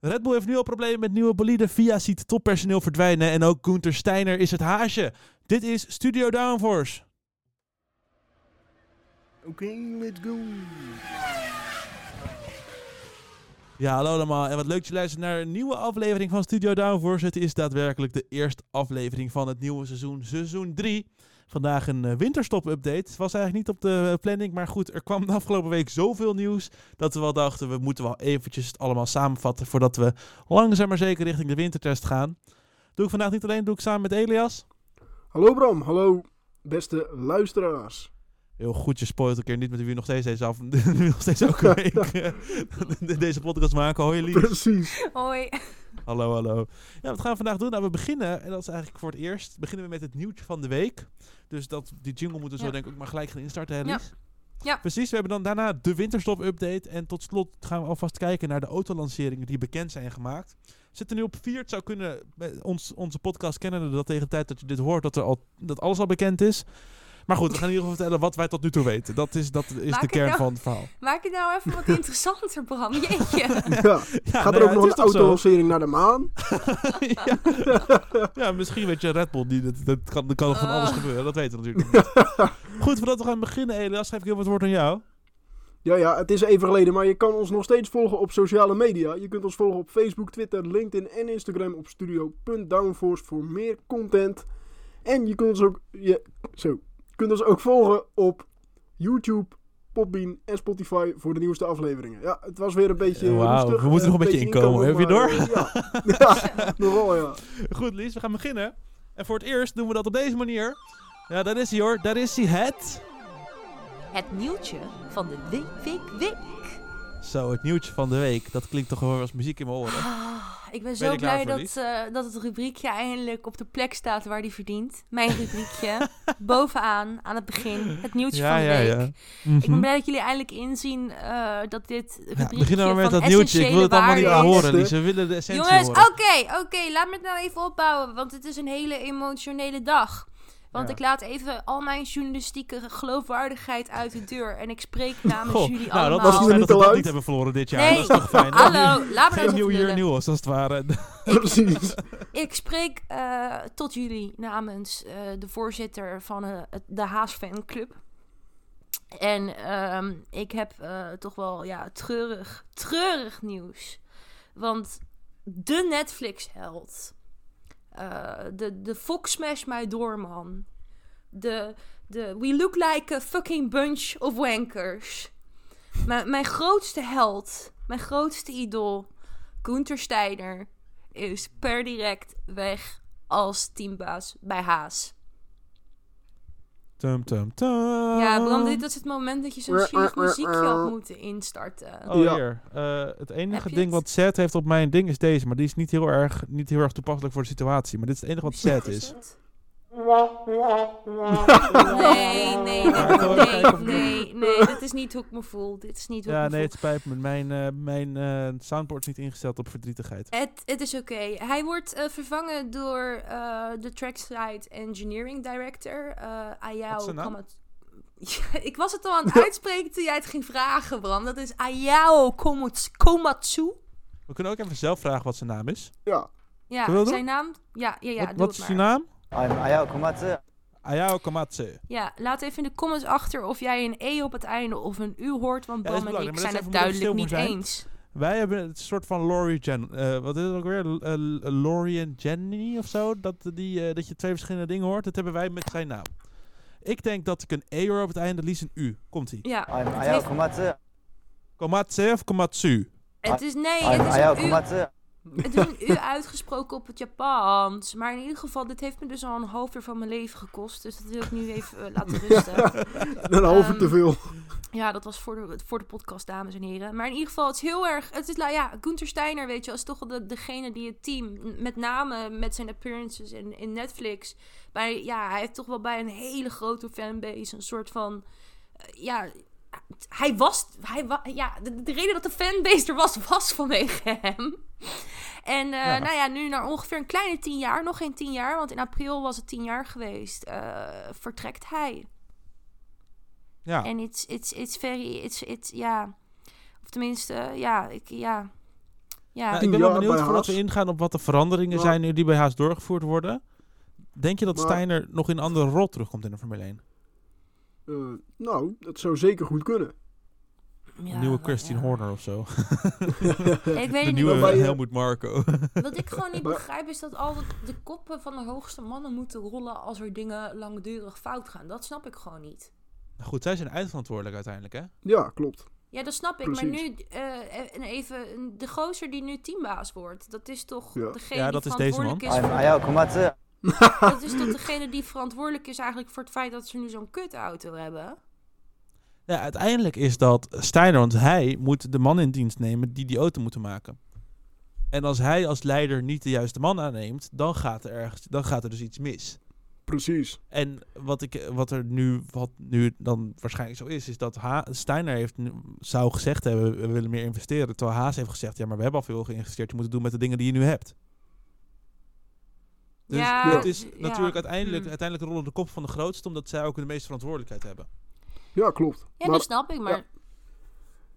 Red Bull heeft nu al problemen met nieuwe boliden. Via ziet toppersoneel verdwijnen. En ook Gunther Steiner is het haasje. Dit is Studio Downforce. Oké, let's go. Ja, hallo allemaal. En wat leuk dat je luistert naar een nieuwe aflevering van Studio Downforce. Het is daadwerkelijk de eerste aflevering van het nieuwe seizoen, seizoen 3. Vandaag een eh, winterstop-update. Het was eigenlijk niet op de planning, maar goed, er kwam de afgelopen week zoveel nieuws dat we wel dachten, we moeten wel eventjes het allemaal samenvatten voordat we langzaam maar zeker richting de wintertest gaan. Doe ik vandaag niet alleen, doe ik samen met Elias. Hallo Bram, hallo beste luisteraars. Heel goed, je spoilt een keer niet met wie we nog steeds deze, af, nog steeds elke week eh, deze podcast maken. Hoi Lies. Precies. Hoi. Hallo, hallo. Ja, wat gaan we vandaag doen? Nou, we beginnen, en dat is eigenlijk voor het eerst, beginnen we met het nieuwtje van de week. Dus dat, die jingle moeten we zo denk ik ook maar gelijk gaan instarten, hè Ja. Precies, we hebben dan daarna de winterstop-update. En tot slot gaan we alvast kijken naar de autolanceringen die bekend zijn gemaakt. We zitten nu op vier. Het zou kunnen, met ons, onze podcast kennen dat tegen de tijd dat je dit hoort, dat, er al, dat alles al bekend is. Maar goed, we gaan in ieder geval vertellen wat wij tot nu toe weten. Dat is, dat is Maak de kern nou- van het verhaal. Maak het nou even wat interessanter, Bram. Jeetje. Ja. Ja, Gaat nou er ja, ook nog een autolancering naar de maan? ja. ja, misschien weet je Red Bull niet. Dat, dat kan, er kan van alles Ah. gebeuren. Dat weten we natuurlijk niet. Goed, voordat we gaan beginnen, Elias, geef ik heel wat woord aan jou. Ja, ja, het is even geleden, maar je kan ons nog steeds volgen op sociale media. Je kunt ons volgen op Facebook, Twitter, LinkedIn en Instagram op studio.downforce voor meer content. En je kunt ons ook, je, zo, kunt ons ook volgen op YouTube, Podbean en Spotify voor de nieuwste afleveringen. Ja, het was weer een beetje rustig, we moeten eh, nog een beetje inkomen. Heb je maar, eh, ja. ja, nogal ja. Goed, Lies, we gaan beginnen. En voor het eerst doen we dat op deze manier. Ja, daar is hij hoor. Daar is hij. Het. Het nieuwtje van de week, week, week. Zo, het nieuwtje van de week. Dat klinkt toch gewoon als muziek in mijn oren. Ah, ik ben zo klaar blij dat, eh, dat het rubriekje eindelijk op de plek staat waar die verdient. Mijn rubriekje. bovenaan, aan het begin. Het nieuwtje van de week. Ik ben Mhm. blij dat jullie eindelijk inzien eh, dat dit Ja, rubriekje begin nou maar met van dat nieuwtje. Ik wil het allemaal niet waarde horen. We willen de essentie Jongens, horen. oké, oké, laat me het nou even opbouwen, want het is een hele emotionele dag. Want Ja. ik laat even al mijn journalistieke geloofwaardigheid uit de deur en ik spreek namens Goh, jullie nou, dat allemaal. was niet dat we dat niet hebben verloren dit jaar. Nee, Dat is toch fijn. hallo, laat me nou nieuw lullen. nieuw als het ware. Precies. Ik spreek eh, tot jullie namens eh, de voorzitter van eh, de Haas fanclub. En ehm, ik heb eh, toch wel ja, treurig, treurig nieuws. Want de Netflix-held, eh, de, de Fox Smash My Door man, de, de We Look Like a Fucking Bunch of Wankers. Mijn, mijn grootste held, mijn grootste idool, Gunther Steiner, is per direct weg als teambaas bij Haas. Tum, tum, tum. Ja, Bram, dit was het moment dat je zo'n zielig muziekje had moeten instarten. Oh, Ja. hier. Eh, het enige ding het? wat Zet heeft op mijn ding is deze. Maar die is niet heel erg, niet heel erg toepasselijk voor de situatie. Maar dit is het enige wat Zet is. het? Nee, nee, nee, nee, nee, dit is niet hoe ik me voel. Dit is niet hoe Ja, ik me nee, voel. het spijt me. Mijn, eh, mijn eh, soundboard is niet ingesteld op verdrietigheid. Het, het is oké. Hij wordt eh, vervangen door eh, de Trackside Engineering Director, eh Ayao zijn. Ja, ik was het al aan het uitspreken toen jij het ging vragen, Bram. Dat is Ayao Komatsu. Komatsu. We kunnen ook even zelf vragen wat zijn naam is. Ja. Ja, dat zijn naam? Ja, ja, ja. wat doe wat het is maar. je naam? I'm Ayao Komatsu. Ayao Kamatse. Ja, laat even in de comments achter of jij een E op het einde of een U hoort, want Ja, en ik maar zijn het duidelijk niet eens. Wij hebben het soort van Laurie Jen. eh, wat is het ook weer? L- eh, Laurie en Jenny of zo? Dat, die, eh, dat je twee verschillende dingen hoort. Dat hebben wij met zijn naam. Ik denk dat ik een E hoor op het einde, Lies een U. Komt-ie. Ja, Ayao Komatsu. Komatse of Komatsu? het is nee, het is een U. Het is een U uitgesproken op het Japans. Maar in ieder geval, dit heeft me dus al een half uur van mijn leven gekost. Dus dat wil ik nu even eh, laten rusten. Een halve Ehm, te veel. Ja, dat was voor de, voor de podcast, dames en heren. Maar in ieder geval, het is heel erg... Het is, nou ja, Gunther Steiner, weet je, is toch wel de, degene die het team... Met name met zijn appearances in, in Netflix... Bij, ja, hij heeft toch wel bij een hele grote fanbase een soort van... eh, ja, hij was... Hij wa, ja, de, de reden dat de fanbase er was, was vanwege hem. En eh, Ja. nou ja, nu na ongeveer een kleine tien jaar, nog geen tien jaar... Want in april was het tien jaar geweest, eh, vertrekt hij. Ja. En it's, it's, it's very, it's, it's, ja. Of tenminste, ja, ik, ja. Ja, Nou, ik ben wel benieuwd voordat we ingaan op wat de veranderingen Maar- zijn nu die bij Haas doorgevoerd worden. Denk je dat Maar- Steiner nog in een andere rol terugkomt in de Formule 1? Eh, nou, dat zou zeker goed kunnen. ja, Een nieuwe Christine ja. Horner of zo. Ik weet de niet. nieuwe Helmut Marco. Wat ik gewoon niet begrijp is dat al de, koppen van de hoogste mannen moeten rollen als er dingen langdurig fout gaan. Dat snap ik gewoon niet. Nou goed, zij zijn eindverantwoordelijk uiteindelijk, hè? Ja, klopt. Ja, dat snap ik. Maar nu, eh, en even, de gozer die nu teambaas wordt, dat is toch Ja. degene Ja, dat die is deze man. verantwoordelijk is voor... Dus dat is toch degene die verantwoordelijk is eigenlijk voor het feit dat ze nu zo'n kutauto hebben? Uiteindelijk is dat Steiner, want hij moet de man in dienst nemen die die auto moeten maken. En als hij als leider niet de juiste man aanneemt, dan gaat er, ergens, dan gaat er dus iets mis. Precies. En wat, ik, wat er nu, wat nu dan waarschijnlijk zo is, is dat ha Steiner heeft, zou gezegd hebben: we willen meer investeren. Terwijl Haas heeft gezegd: ja, maar we hebben al veel geïnvesteerd. Je moet het doen met de dingen die je nu hebt. Dus Ja, het is ja. natuurlijk uiteindelijk, Hmm. uiteindelijk rollen de kop van de grootste, omdat zij ook de meeste verantwoordelijkheid hebben. Ja, klopt. Ja, maar dat snap ik, maar... ja.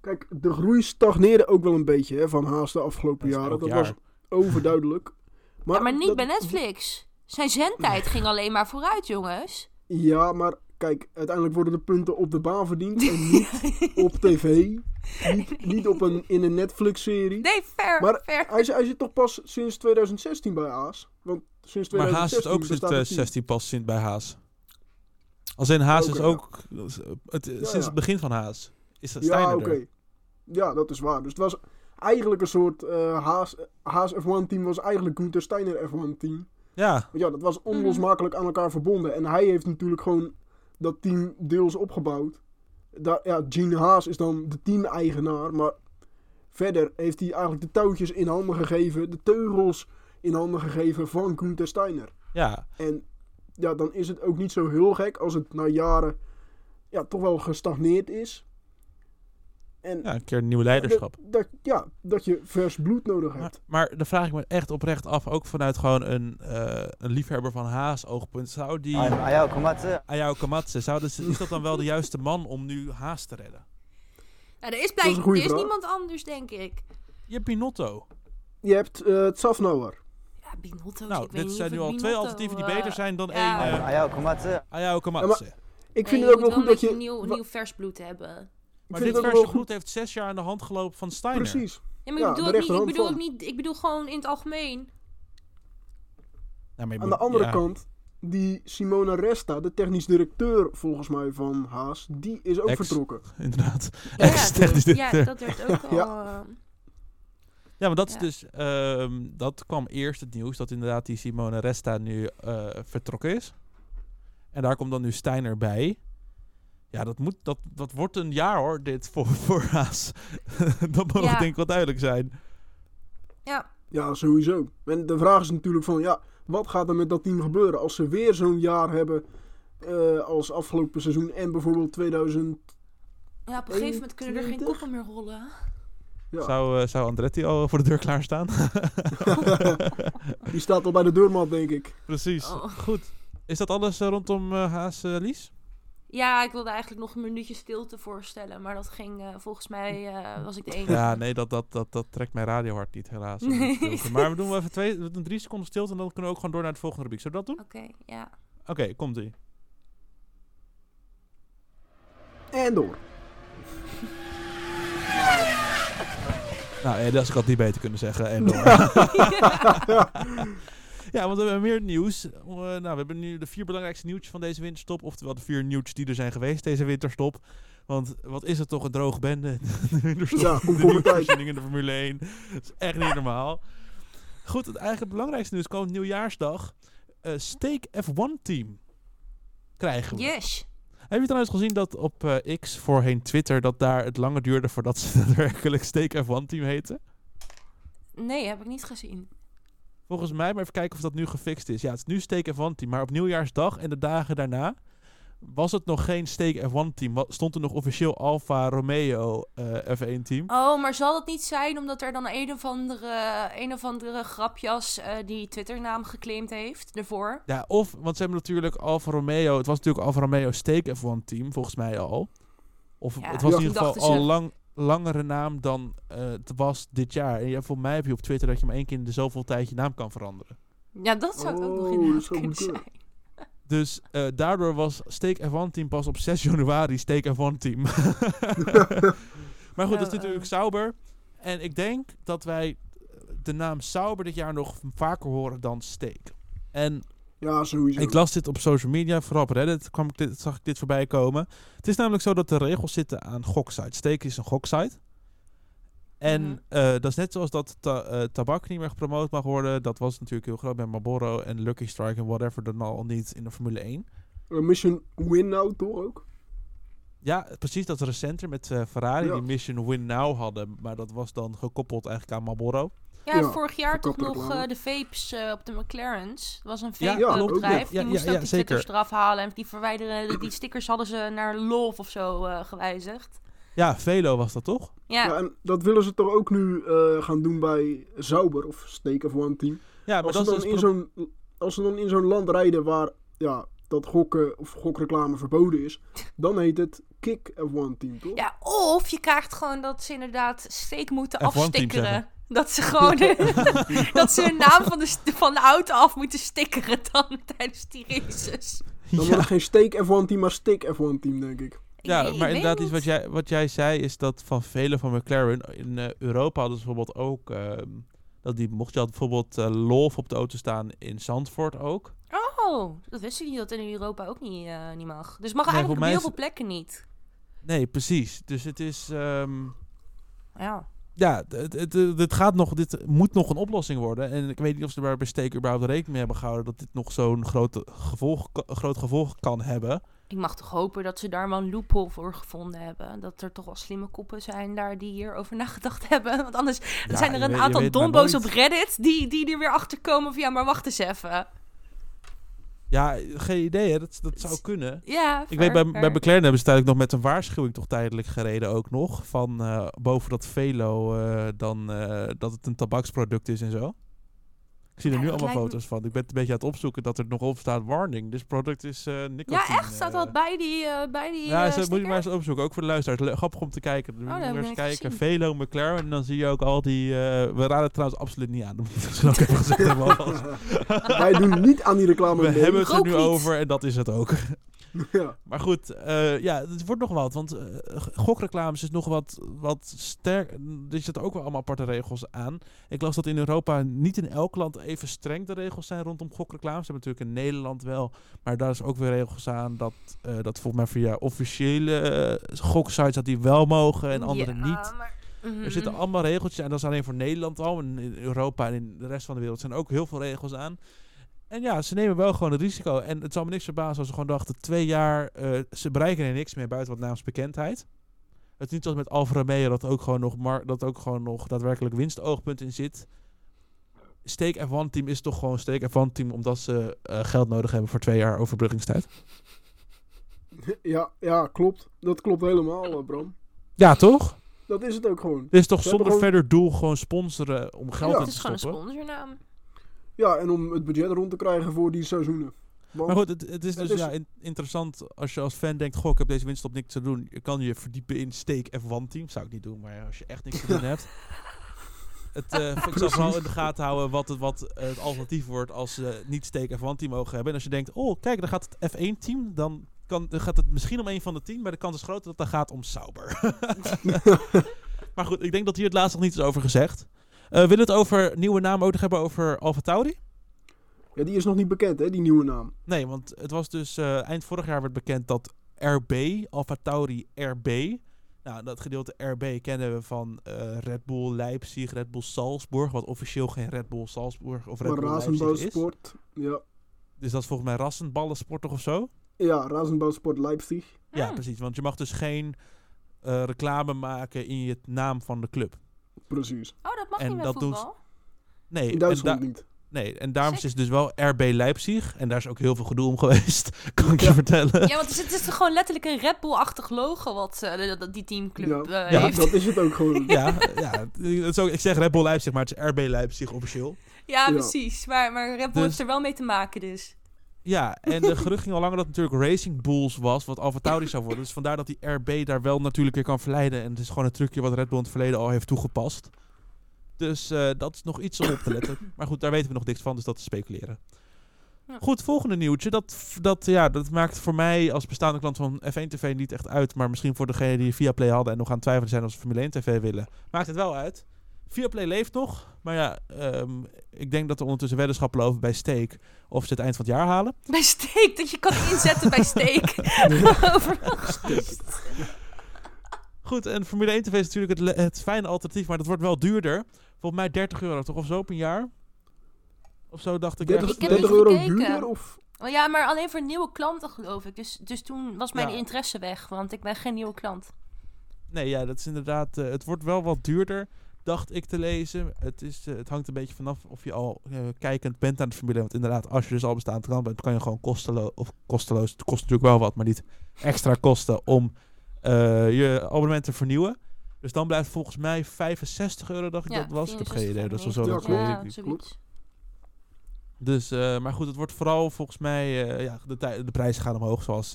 kijk, de groei stagneerde ook wel een beetje hè, van Haas de afgelopen Dat jaren. Dat jaar. was overduidelijk. Maar, ja, maar niet dat- bij Netflix. Zijn zendtijd ging alleen maar vooruit, jongens. Ja, maar kijk, uiteindelijk worden de punten op de baan verdiend en niet op tv. Niet, niet op een, in een Netflix-serie. Nee, fair, Maar fair. Hij, zit- hij zit toch pas sinds 2016 bij Haas? Want sinds Maar Haas 2016 is ook sinds team. 2016 pas sinds bij Haas. Als in Haas is ja. ook het, sinds ja. het begin van Haas. Is dat Ja, oké. Ja, dat is waar. Dus het was eigenlijk een soort eh, Haas, Haas F1-team was eigenlijk Gunther Steiner F1-team. Ja, Want ja, dat was onlosmakelijk aan elkaar verbonden. En hij heeft natuurlijk gewoon dat team deels opgebouwd. Daar, ja, Gene Haas is dan de team-eigenaar. Maar verder heeft hij eigenlijk de touwtjes in handen gegeven. De teugels in handen gegeven van Gunther Steiner. ja. En ja, dan is het ook niet zo heel gek als het na jaren ja, toch wel gestagneerd is. En ja, een keer nieuw leiderschap. Dat, ja, dat je vers bloed nodig hebt. Maar, maar dan vraag ik me echt oprecht af, ook vanuit gewoon een, uh, een liefhebber van Haas oogpunt. Zou die... Ayao Kamatse. Ayao Kamatse. Zou dus, is dat dan wel de juiste man om nu Haas te redden? Nou, er is, blij, er is niemand anders, denk ik. Je hebt Pinotto. Je hebt eh, uh, Tsafnower. Ja, Binotto. Nou, ik dit weet zijn nu al twee alternatieven die eh, beter zijn dan ja. één... Uh, Ayao Kamatse. Ayao Kamatse. Ik vind het ook wel goed dat je... Nieuw, nieuw vers bloed hebben. Maar dit verse goed- heeft zes jaar aan de hand gelopen van Steiner. Precies. Ja, maar Ja, ik bedoel, ook niet, ik bedoel ook niet, ik bedoel gewoon in het algemeen. Ja, maar Aan de andere ja. kant, die Simona Resta, de technisch directeur volgens mij van Haas, die is ook Ex. vertrokken. Inderdaad. Ja, Ex-technisch ja, directeur. dat werd ook al... Ja. Ja, maar dat is Ja. dus. ehm, dat kwam eerst het nieuws dat inderdaad die Simone Resta nu eh, vertrokken is. En daar komt dan nu Steiner bij. Ja, dat, moet, dat, dat wordt een jaar hoor, dit voor, voor Haas. dat moet Ja. nog denk ik wel duidelijk zijn. ja, Ja, sowieso. En de vraag is natuurlijk van, ja, wat gaat er met dat team gebeuren als ze weer zo'n jaar hebben eh, als afgelopen seizoen en bijvoorbeeld 2000... ja, op een gegeven moment kunnen er geen 21? koppen meer rollen. Ja, Zou, eh, zou Andretti al voor de deur klaarstaan? die staat al bij de deurmat, denk ik. Precies. Oh. Goed. Is dat alles eh, rondom Haas, Lies? Ja, ik wilde eigenlijk nog een minuutje stilte voorstellen, maar dat ging eh, volgens mij, eh, was ik de enige. Ja, nee, dat, dat, dat, dat trekt mijn radiohart niet, helaas. Nee. Maar we doen wel even twee, we doen drie seconden stilte en dan kunnen we ook gewoon door naar het volgende rubriek. Zullen we dat doen? Oké, ja. Oké, komt ie. En door. Nou, eh, dat had ik had niet beter kunnen zeggen. En door. ja, want we hebben meer nieuws. Eh, nou, we hebben nu de vier belangrijkste nieuwtjes van deze winterstop. Oftewel de vier nieuwtjes die er zijn geweest deze winterstop. Want wat is het toch een droge bende. de winterstop. Ja, de nieuwsvoorziening in de Formule 1. Dat is echt niet normaal. Goed, het eigenlijk belangrijkste nieuws komt nieuwjaarsdag. Eh Steak F1 team krijgen we. Yes. Heb je trouwens gezien dat op eh, X, voorheen Twitter, dat daar het langer duurde voordat ze daadwerkelijk Steak F1 team heten? Nee, heb ik niet gezien. Volgens mij, maar even kijken of dat nu gefixt is. Ja, het is nu Steak F1 team, maar op nieuwjaarsdag en de dagen daarna was het nog geen Steak F1 team. Stond er nog officieel Alfa Romeo eh, F1 team. Oh, maar zal het niet zijn omdat er dan een of andere, een of andere grapjas eh, die Twitternaam geclaimd heeft ervoor? Ja, of, want ze hebben natuurlijk Alfa Romeo, het was natuurlijk Alfa Romeo Steak F1 team, volgens mij al. Of Ja, het was in ieder geval al lang, langere naam dan eh, het was dit jaar. En je, voor mij heb je op Twitter dat je maar één keer in de zoveel tijd je naam kan veranderen. Ja, dat zou het ook nog Oh, inderdaad kunnen zijn. Dus eh, daardoor was Steak F1 Team pas op 6 januari Steak F1 Team. maar goed, dat is Ja, natuurlijk eh. Sauber. En ik denk dat wij de naam Sauber dit jaar nog vaker horen dan Steak. En Ja, sowieso. ik las dit op social media, vooral op Reddit kwam ik dit, zag ik dit voorbij komen. Het is namelijk zo dat de regels zitten aan goksites. Steak is een goksite. En Mhm. eh, dat is net zoals dat ta- eh, tabak niet meer gepromoot mag worden. Dat was natuurlijk heel groot bij Marlboro en Lucky Strike en whatever dan al niet in de Formule 1. Eh, Mission Win Now toch ook? Ja, precies. Dat recenter met eh, Ferrari Ja. die Mission Win Now hadden. Maar dat was dan gekoppeld eigenlijk aan Marlboro. Ja, Ja, vorig jaar toch nog eh, de vapes eh, op de McLaren's. Dat was een Ja, klopt. vape-bedrijf. Ja, die ja, moesten ja, ook die stickers eraf halen. En die verwijderen, die stickers hadden ze naar Love of zo eh, gewijzigd. Ja, Velo was dat toch? Ja, Ja, en dat willen ze toch ook nu eh, gaan doen bij Sauber of Steak of One Team. Ja, maar Als dat ze, is dan dus in als ze dan in zo'n land rijden waar ja, dat gokken of gokreclame verboden is, dan heet het Kick F1 Team, toch? ja, of je krijgt gewoon dat ze inderdaad steek moeten F1 team afstickeren. zeggen. Dat ze gewoon dat ze hun naam van de, van de auto af moeten stickeren dan tijdens die races. Dan wordt Ja, het geen Steak F1 Team, maar Stick F1 Team, denk ik. Ja maar inderdaad, iets wat jij, wat jij zei is dat van vele van McLaren in eh, Europa hadden ze bijvoorbeeld ook. ehm, dat die, mocht je had bijvoorbeeld eh Love op de auto staan in Zandvoort ook. Oh, dat wist ik niet dat in Europa ook niet, eh, niet mag. Dus het mag Nee, eigenlijk op heel veel plekken niet. Nee, precies. Dus het is. ehm, Ja. Ja, het, het, gaat nog, dit moet nog een oplossing worden. En ik weet niet of ze er bij Steek überhaupt rekening mee hebben gehouden dat dit nog zo'n groot gevolg, groot gevolg kan hebben. Ik mag toch hopen dat ze daar wel een loophole voor gevonden hebben. Dat er toch wel slimme koppen zijn daar die hierover nagedacht hebben. Want anders Ja, zijn er een weet- aantal dombo's op. Reddit die, die er weer achter komen van ja, maar wacht eens even. Ja, geen idee, hè. Dat, dat zou kunnen. Ja, Ik weet, bij, bij. McLaren hebben ze tijdelijk nog met een waarschuwing toch tijdelijk gereden ook nog. Van eh, boven dat velo eh, dan eh, dat het een tabaksproduct is en zo. Ik zie er Ja, nu allemaal foto's van. Ik ben het een beetje aan het opzoeken dat er nog op staat warning. This product is eh nicotine. Ja, echt? Staat eh. dat bij die, eh bij die Ja, eh, ze, moet je maar eens opzoeken. Ook voor de luisteraars. Le- Grappig om te kijken. Dan moet je eens kijken. gezien. Velo, McLaren. En dan zie je ook al die... eh, we raden het trouwens absoluut niet aan. Dat moet ik ook even gezegd hebben. Wij doen niet aan die reclame We mee. hebben het er nu niet. over en dat is het ook. Ja. Maar goed, eh, ja, het wordt nog wat. Want eh, gokreclames is nog wat, wat sterk. Er zitten ook wel allemaal aparte regels aan. Ik las dat in Europa niet in elk land even streng de regels zijn rondom gokreclames. Ze hebben natuurlijk in Nederland wel. Maar daar is ook weer regels aan dat, eh, dat volgens mij via officiële goksites dat die wel mogen en andere Ja, niet. maar- Mhm. Er zitten allemaal regeltjes en dat is alleen voor Nederland al. En in Europa en in de rest van de wereld zijn ook heel veel regels aan. En ja, ze nemen wel gewoon het risico. En het zal me niks verbazen als ze gewoon dachten, twee jaar, eh, ze bereiken er niks meer buiten wat naamsbekendheid. Het is niet zoals met Alfa Romeo dat ook gewoon nog, mar dat ook gewoon nog daadwerkelijk winstoogpunt in zit. Steek F1 team is toch gewoon Steek F1 team omdat ze eh, geld nodig hebben voor twee jaar overbruggingstijd. Ja, ja, klopt. Dat klopt helemaal, eh, Bram. Ja, toch? Dat is het ook gewoon. Dit is toch Ze zonder gewoon- verder doel gewoon sponsoren om geld Ja. in Het te is gewoon een stoppen. sponsornaam. Ja, en om het budget rond te krijgen voor die seizoenen. Want, Maar goed, het, het is Het dus is- ja, in- interessant als je als fan denkt... Goh, ik heb deze winst op niks te doen. Je kan je verdiepen in Steak F1 team. Zou ik niet doen, maar als je echt niks te doen hebt... Het, eh, ik zal vooral in de gaten houden wat het, wat eh, het alternatief wordt als ze niet Steak F1 team mogen hebben. En als je denkt, oh kijk, dan gaat het F1 team, dan, kan, dan gaat het misschien om een van de tien, maar de kans is groot dat het dan gaat om Sauber. maar goed, ik denk dat hier het laatst nog niet is over gezegd. Eh willen we het over nieuwe namen ook nog hebben over Alfa Tauri? ja, die is nog niet bekend, hè, die nieuwe naam. Nee, want het was dus eh, eind vorig jaar werd bekend dat RB, Alfa Tauri RB. Nou, dat gedeelte RB kennen we van eh, Red Bull Leipzig, Red Bull Salzburg, wat officieel geen Red Bull Salzburg of Red Maar Bull Leipzig is. Razenbouwsport. Ja. Dus dat is volgens mij rassenballensport toch of zo? ja, Razenbouwsport Leipzig. Ja, Ah. precies. Want je mag dus geen eh, reclame maken in je naam van de club. Precies. Oh, dat mag En niet met dat doen voetbal? Nee, In en, Duitsland niet. nee, en daarom is het dus wel RB Leipzig. En daar is ook heel veel gedoe om geweest, kan ik je vertellen. Ja, want het is, het is toch gewoon letterlijk een Red Bull-achtig logo wat eh, die teamclub Ja. eh, Ja, heeft. Dat is het ook gewoon. Ja, ja het is ook, ik zeg Red Bull Leipzig, maar het is RB Leipzig officieel. Ja, Ja. precies. Maar, maar Red Bull Dus- heeft er wel mee te maken dus. Ja, en de gerucht ging al langer dat het natuurlijk Racing Bulls was, wat Alfa Tauri zou worden. Dus vandaar dat die RB daar wel natuurlijk weer kan verleiden. En het is gewoon een trucje wat Red Bull in het verleden al heeft toegepast. Dus eh, dat is nog iets om op te letten. Maar goed, daar weten we nog niks van, dus dat is speculeren. Ja. Goed, volgende nieuwtje. Dat, dat, ja, dat maakt voor mij als bestaande klant van F1 TV niet echt uit. Maar misschien voor degenen die via Play hadden en nog aan het twijfelen zijn of ze Formule 1 TV willen. Maakt het wel uit. Viaplay leeft nog. Maar ja, ehm, ik denk dat er ondertussen weddenschappen lopen bij Steak. Of ze het eind van het jaar halen. Bij steak, dat je kan inzetten bij steak. Goed, en Formule 1 TV is natuurlijk het, het fijne alternatief. Maar dat wordt wel duurder. Volgens mij 30 euro toch of zo op een jaar? Of zo dacht ik. 30, ergens. Ik heb 30 niet euro gekeken. duurder? Of? Oh ja, maar alleen voor nieuwe klanten geloof ik. Dus, dus toen was mijn Ja. interesse weg, want ik ben geen nieuwe klant. Nee, ja, dat is inderdaad. eh, het wordt wel wat duurder, dacht ik te lezen. Het, is, eh, het hangt een beetje vanaf of je al eh, kijkend bent aan de Formule 1. Want inderdaad, als je dus al bestaand klant bent, kan je gewoon kosteloos. Of kosteloos. Het kost natuurlijk wel wat, maar niet extra kosten om eh, je abonnement te vernieuwen. Dus dan blijft volgens mij 65 euro, dacht ik Ja, dat was. Ik heb geen 64, idee. Dat is wel zo. Dat weet Ja, ik zoiets. Dus, maar goed, het wordt vooral volgens mij, ja, de, de prijzen gaan omhoog zoals,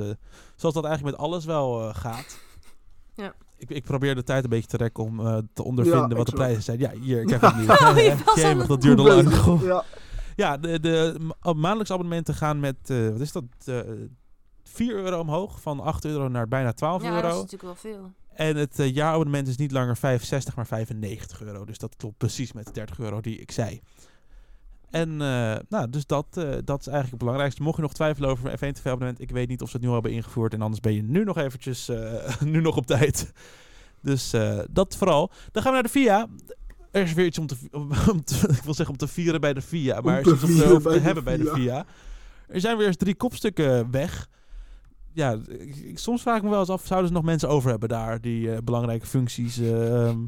zoals dat eigenlijk met alles wel gaat. Ja. Ik, ik probeer de tijd een beetje te rekken om eh, te ondervinden Ja, wat de prijzen zijn. Ja, hier, ik heb het niet. Oh, Jemig, dat duurde lang. Ja, Ja, de, de ma- maandelijks abonnementen gaan met, eh, wat is dat, eh 4 euro omhoog. Van 8 euro naar bijna 12 Ja, dat is euro. natuurlijk wel veel. En het jaarabonnement is niet langer 65, maar 95 euro. Dus dat klopt precies met de 30 euro die ik zei. En eh, nou, dus dat, eh, dat is eigenlijk het belangrijkste. Mocht je nog twijfelen over een F1 TV abonnement, ik weet niet of ze het nu al hebben ingevoerd. En anders ben je nu nog eventjes, eh, nu nog op tijd. Dus dat vooral. Dan gaan we naar de VIA. Er is weer iets om te, om, om te- ik wil zeggen om te vieren bij de VIA, maar er is iets om te, hebben bij de VIA. Er zijn weer eens drie kopstukken weg. Ja, ik- soms vraag ik me wel eens af, zouden ze nog mensen over hebben daar die belangrijke functies eh, ehm,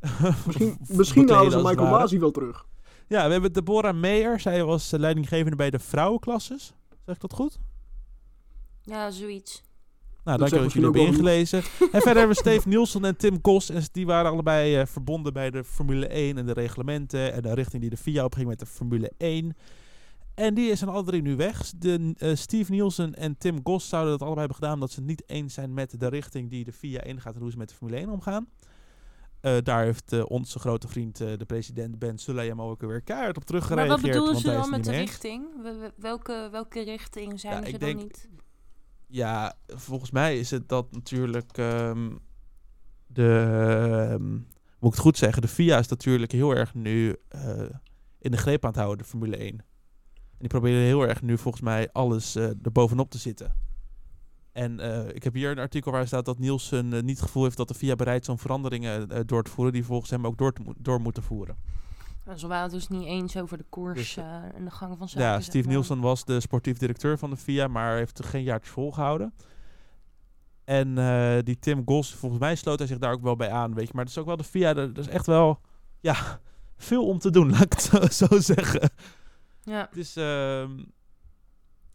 misschien misschien halen ze Michael. Masi wel terug. Ja, we hebben Deborah Meijer. Zij was eh, leidinggevende bij de vrouwenklasses. Zeg ik dat goed? Ja, zoiets. Nou, Dat dankjewel dat jullie hebben ingelezen. en verder hebben we Steve Nielsen en Tim Kos. En die waren allebei eh, verbonden bij de Formule 1 en de reglementen. En de richting die de FIA opging met de Formule 1. En die zijn alle drie nu weg. De, eh, Steve Nielsen en Tim Goss zouden dat allebei hebben gedaan... omdat ze het niet eens zijn met de richting die de FIA ingaat... en hoe ze met de Formule 1 omgaan. Eh, daar heeft eh, onze grote vriend, eh, de president Ben Sulayem... ook weer keihard op Maar teruggereageerd. wat bedoelen ze dan met de richting? We- we- welke, welke richting zijn Ja, ze dan denk- niet? Ja, volgens mij is het dat natuurlijk ehm, de, ehm, moet ik het goed zeggen, de FIA is natuurlijk heel erg nu in de greep aan het houden, de Formule 1. En die proberen heel erg nu volgens mij alles er bovenop te zitten. En eh, ik heb hier een artikel waar staat dat Nielsen eh, niet het gevoel heeft dat de FIA bereid is om veranderingen eh, door te voeren die volgens hem ook door, te mo- door moeten voeren. Nou, ze waren het dus niet eens over de koers Dus, en de gang van zaken. Ja, zeg Steve maar. Nielsen was de sportief directeur van de FIA, maar heeft er geen jaartje volgehouden. En die Tim Goss, volgens mij sloot hij zich daar ook wel bij aan, weet je. Maar het is ook wel de FIA, er er is echt wel, ja, veel om te doen, laat ik het zo, zo zeggen. Ja. Het is, ehm,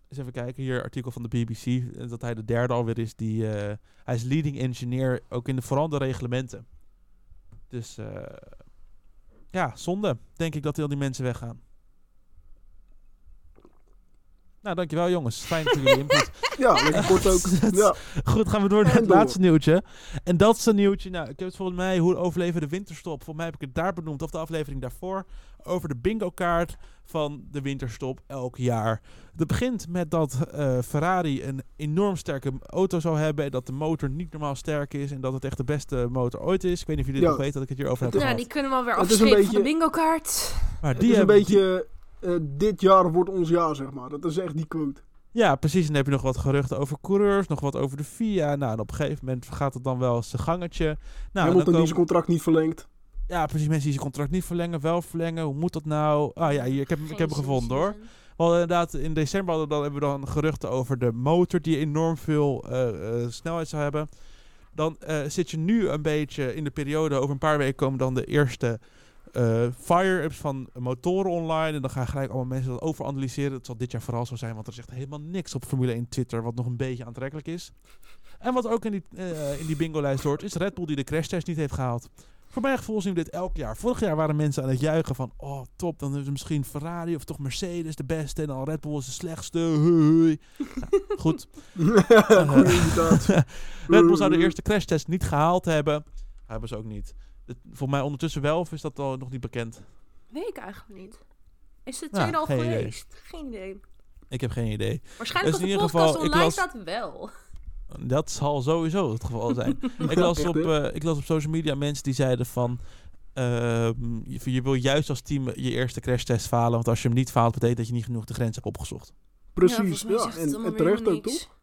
eens even kijken, hier artikel van de BBC, eh, dat hij de derde alweer is die, eh, hij is leading engineer, ook in de vooral de reglementen. Dus, eh, ja, zonde, denk ik dat al die mensen weggaan. Nou, dankjewel jongens. Fijn voor jullie input. Ja, lekker kort ook. Ja, Goed, gaan we door naar het laatste nieuwtje. En dat is een nieuwtje. Nou, ik heb het volgens mij hoe overleven de winterstop. Volgens mij heb ik het daar benoemd, of de aflevering daarvoor. Over de bingo kaart van de winterstop elk jaar. Het begint met dat eh, Ferrari een enorm sterke auto zou hebben. En dat de motor niet normaal sterk is. En dat het echt de beste motor ooit is. Ik weet niet of jullie Ja. nog weten dat ik het hierover heb Het Ja, gehad. die kunnen we alweer een afschepen van de beetje- bingo kaart. Maar het die is een hebben- die- beetje... eh, dit jaar wordt ons jaar, zeg maar. Dat is echt die quote. Ja, precies. En dan heb je nog wat geruchten over coureurs, nog wat over de FIA. Nou, en op een gegeven moment gaat het dan wel zijn gangetje. Nou, en Hamilton dan die komen- zijn contract niet verlengt. Ja, precies. Mensen die zijn contract niet verlengen, wel verlengen. Hoe moet dat nou? Ah ja, hier, ik heb, ik heb hem gevonden hoor. Wel inderdaad, in december hadden we dan, hebben we dan geruchten over de motor die enorm veel eh, eh, snelheid zou hebben. Dan eh, zit je nu een beetje in de periode, over een paar weken komen dan de eerste eh fire-ups van motoren online. En dan gaan gelijk allemaal mensen dat overanalyseren. Het zal dit jaar vooral zo zijn, want er is echt helemaal niks op Formule 1 Twitter wat nog een beetje aantrekkelijk is. En wat ook in die, eh, in die bingo-lijst hoort, is Red Bull die de crashtest niet heeft gehaald. Voor mijn gevoel zien we dit elk jaar. Vorig jaar waren mensen aan het juichen van... Oh, top, dan is het misschien Ferrari of toch Mercedes de beste. En dan Red Bull is de slechtste. Goed. Imitatie. Red Bull zou de eerste crashtest niet gehaald hebben. Hebben ze ook niet. Het, voor mij ondertussen wel, of is dat al nog niet bekend? Weet ik eigenlijk niet. Is het tweede al geen idee. geweest? Geen idee. Ik heb geen idee. Waarschijnlijk Dus in ieder geval, ik online las- staat wel. Dat zal sowieso het geval zijn. ik, las op, eh, ik las op social media mensen die zeiden van... ehm, je, je wil juist als team je eerste crashtest falen. Want als je hem niet faalt, betekent dat je niet genoeg de grens hebt opgezocht. Precies, ja. En, en terecht ook, toch?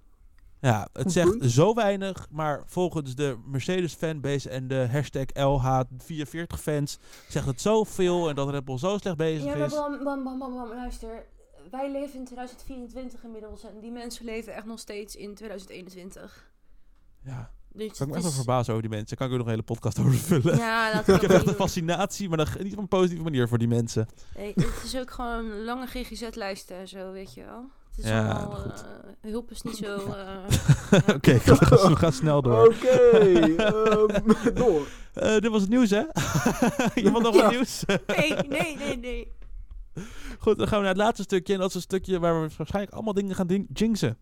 Ja, het zegt punt. zo weinig. Maar volgens de Mercedes fanbase en de hashtag LH44 fans... zegt het zoveel en dat Red Bull zo slecht bezig Ja, maar is. bam, bam, bam, bam, bam, luister. Wij leven in 2024 inmiddels en die mensen leven echt nog steeds in 2021. Ja, Dus ik kan me het echt wel verbazen over die mensen. Daar kan ik ook nog een hele podcast over vullen. Ja, laten ik heb dat echt een fascinatie, maar dan, niet op een positieve manier voor die mensen. Nee, het is ook gewoon lange GGZ-lijsten en zo, weet je wel. Het is Ja, allemaal, goed. eh, hulp is niet zo... eh, Oké, we gaan- we gaan snel door. Oké, ehm, door. Eh, dit was het nieuws, hè? Iemand nog wat nieuws? nee, nee, nee, nee. Goed, dan gaan we naar het laatste stukje. En dat is een stukje waar we waarschijnlijk allemaal dingen gaan ding- jinxen.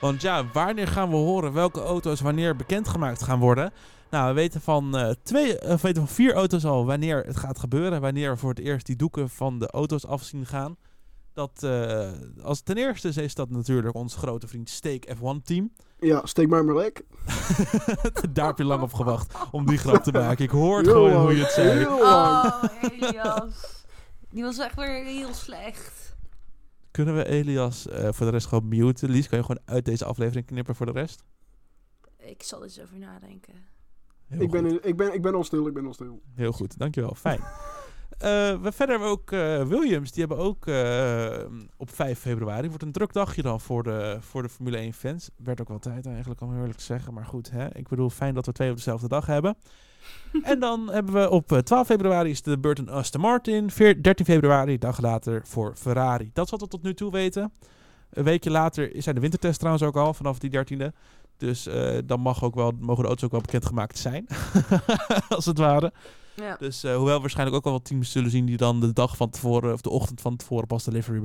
Want ja, wanneer gaan we horen welke auto's wanneer bekendgemaakt gaan worden? Nou, we weten van, eh, twee, eh, we weten van vier auto's al wanneer het gaat gebeuren. Wanneer we voor het eerst die doeken van de auto's af zien gaan. Dat, eh, als ten eerste is dat natuurlijk onze grote vriend Steak F1 team. Ja, steek maar maar lek. Daar heb je lang op gewacht om die grap te maken. Ik hoor gewoon hoe je het zei. heel lang. Oh, Elias. Die was echt weer heel slecht. Kunnen we Elias eh, voor de rest gewoon muten? Lies, kan je gewoon uit deze aflevering knippen voor de rest? Ik zal er eens over nadenken. Heel Ik ben, in- ik, ben, ik ben al stil, ik ben al stil. Heel goed, dankjewel. Fijn. Eh, we verder ook eh, Williams. Die hebben ook eh, op 5 februari. Wordt een druk dagje dan voor de, voor de Formule 1 fans. Werd ook wel tijd eigenlijk om eerlijk te zeggen. Maar goed, hè? ik bedoel, fijn dat we twee op dezelfde dag hebben. en dan hebben we op eh, 12 februari is de Burton Aston Martin. Veer- 13 februari, dag later, voor Ferrari. Dat is wat we tot nu toe weten. Een weekje later zijn de wintertests trouwens ook al, vanaf die 13e. Dus eh, dan mag ook wel, mogen de auto's ook wel bekendgemaakt zijn. Als het ware. Ja. Dus eh, hoewel we waarschijnlijk ook al wat teams zullen zien die dan de dag van tevoren of de ochtend van tevoren pas de livery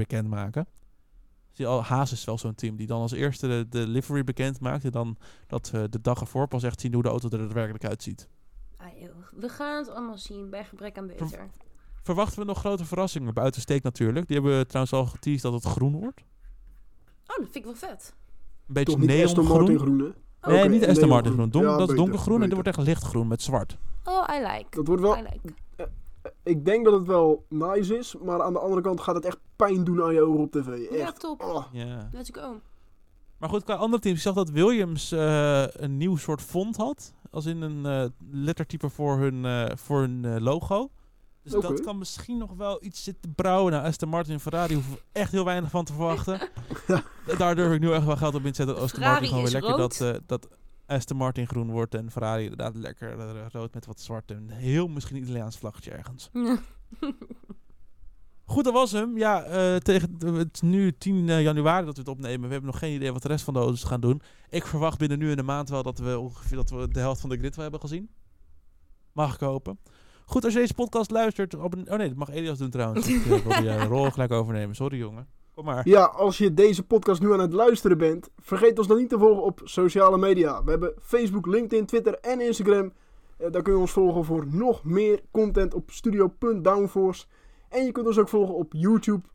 je al, Haas is wel zo'n team die dan als eerste de, de livery bekend maakt en dan dat we de dag ervoor pas echt zien hoe de auto er daadwerkelijk uitziet. Ah. We gaan het allemaal zien bij gebrek aan beter. Verwachten we nog grote verrassingen buiten steek natuurlijk. Die hebben trouwens al geteased dat het groen wordt. Oh, dat vind ik wel vet. Een beetje Toch niet Aston Martin neongroen. groen? Nee, niet Aston. Martin groen. Don- Ja, dat is beter, donkergroen en dit wordt echt lichtgroen met zwart. Oh, I like. Dat wordt wel... I like. Ik denk dat het wel nice is, maar aan de andere kant gaat het echt pijn doen aan je ogen op tv. Ja, Echt. top. Oh. Ja. Let's go. Maar goed, qua andere teams. Ik zag dat Williams eh, een nieuw soort font had. Als in een eh, lettertype voor hun, eh, voor hun eh, logo. Dus dat kan misschien nog wel iets zitten brouwen. Nou, Aston Martin en Ferrari hoeven we echt heel weinig van te verwachten. Daar durf ik nu echt wel geld op in te zetten. Dat Aston Martin gewoon weer lekker rood. dat, eh, dat Aston Martin groen wordt. En Ferrari inderdaad lekker eh, rood met wat zwart. En een heel misschien Italiaans vlaggetje ergens. Goed, dat was hem. Ja, eh, tegen, het is nu 10 eh, januari dat we het opnemen. We hebben nog geen idee wat de rest van de auto's gaan doen. Ik verwacht binnen nu en een maand wel dat we ongeveer dat we de helft van de grid wel hebben gezien. Mag ik hopen. Goed, als je deze podcast luistert... Op een, oh nee, dat mag Elias doen trouwens. Ik eh, wil die eh, rol gelijk overnemen. Sorry jongen. Kom maar. Ja, als je deze podcast nu aan het luisteren bent, vergeet ons dan niet te volgen op sociale media. We hebben Facebook, LinkedIn, Twitter en Instagram. Eh, daar kun je ons volgen voor nog meer content op studio.downforce. En je kunt ons ook volgen op YouTube,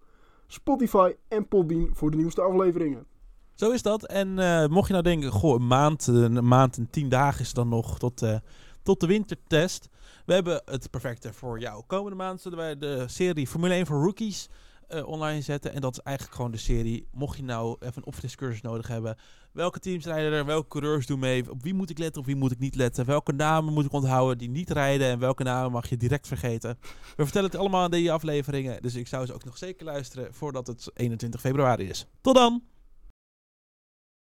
Spotify en Podbean voor de nieuwste afleveringen. Zo is dat. En eh, mocht je nou denken, goh, een maand, een maand en tien dagen is dan nog tot, eh, tot de wintertest. We hebben het perfecte voor jou. Komende maand zullen wij de serie Formule 1 voor Rookies eh, online zetten. En dat is eigenlijk gewoon de serie. Mocht je nou even een opfriscursus nodig hebben. Welke teams rijden er? Welke coureurs doen mee? Op wie moet ik letten? Op wie moet ik niet letten? Welke namen moet ik onthouden die niet rijden? En welke namen mag je direct vergeten? We vertellen het allemaal in deze afleveringen. Dus ik zou ze ook nog zeker luisteren voordat het 21 februari is. Tot dan!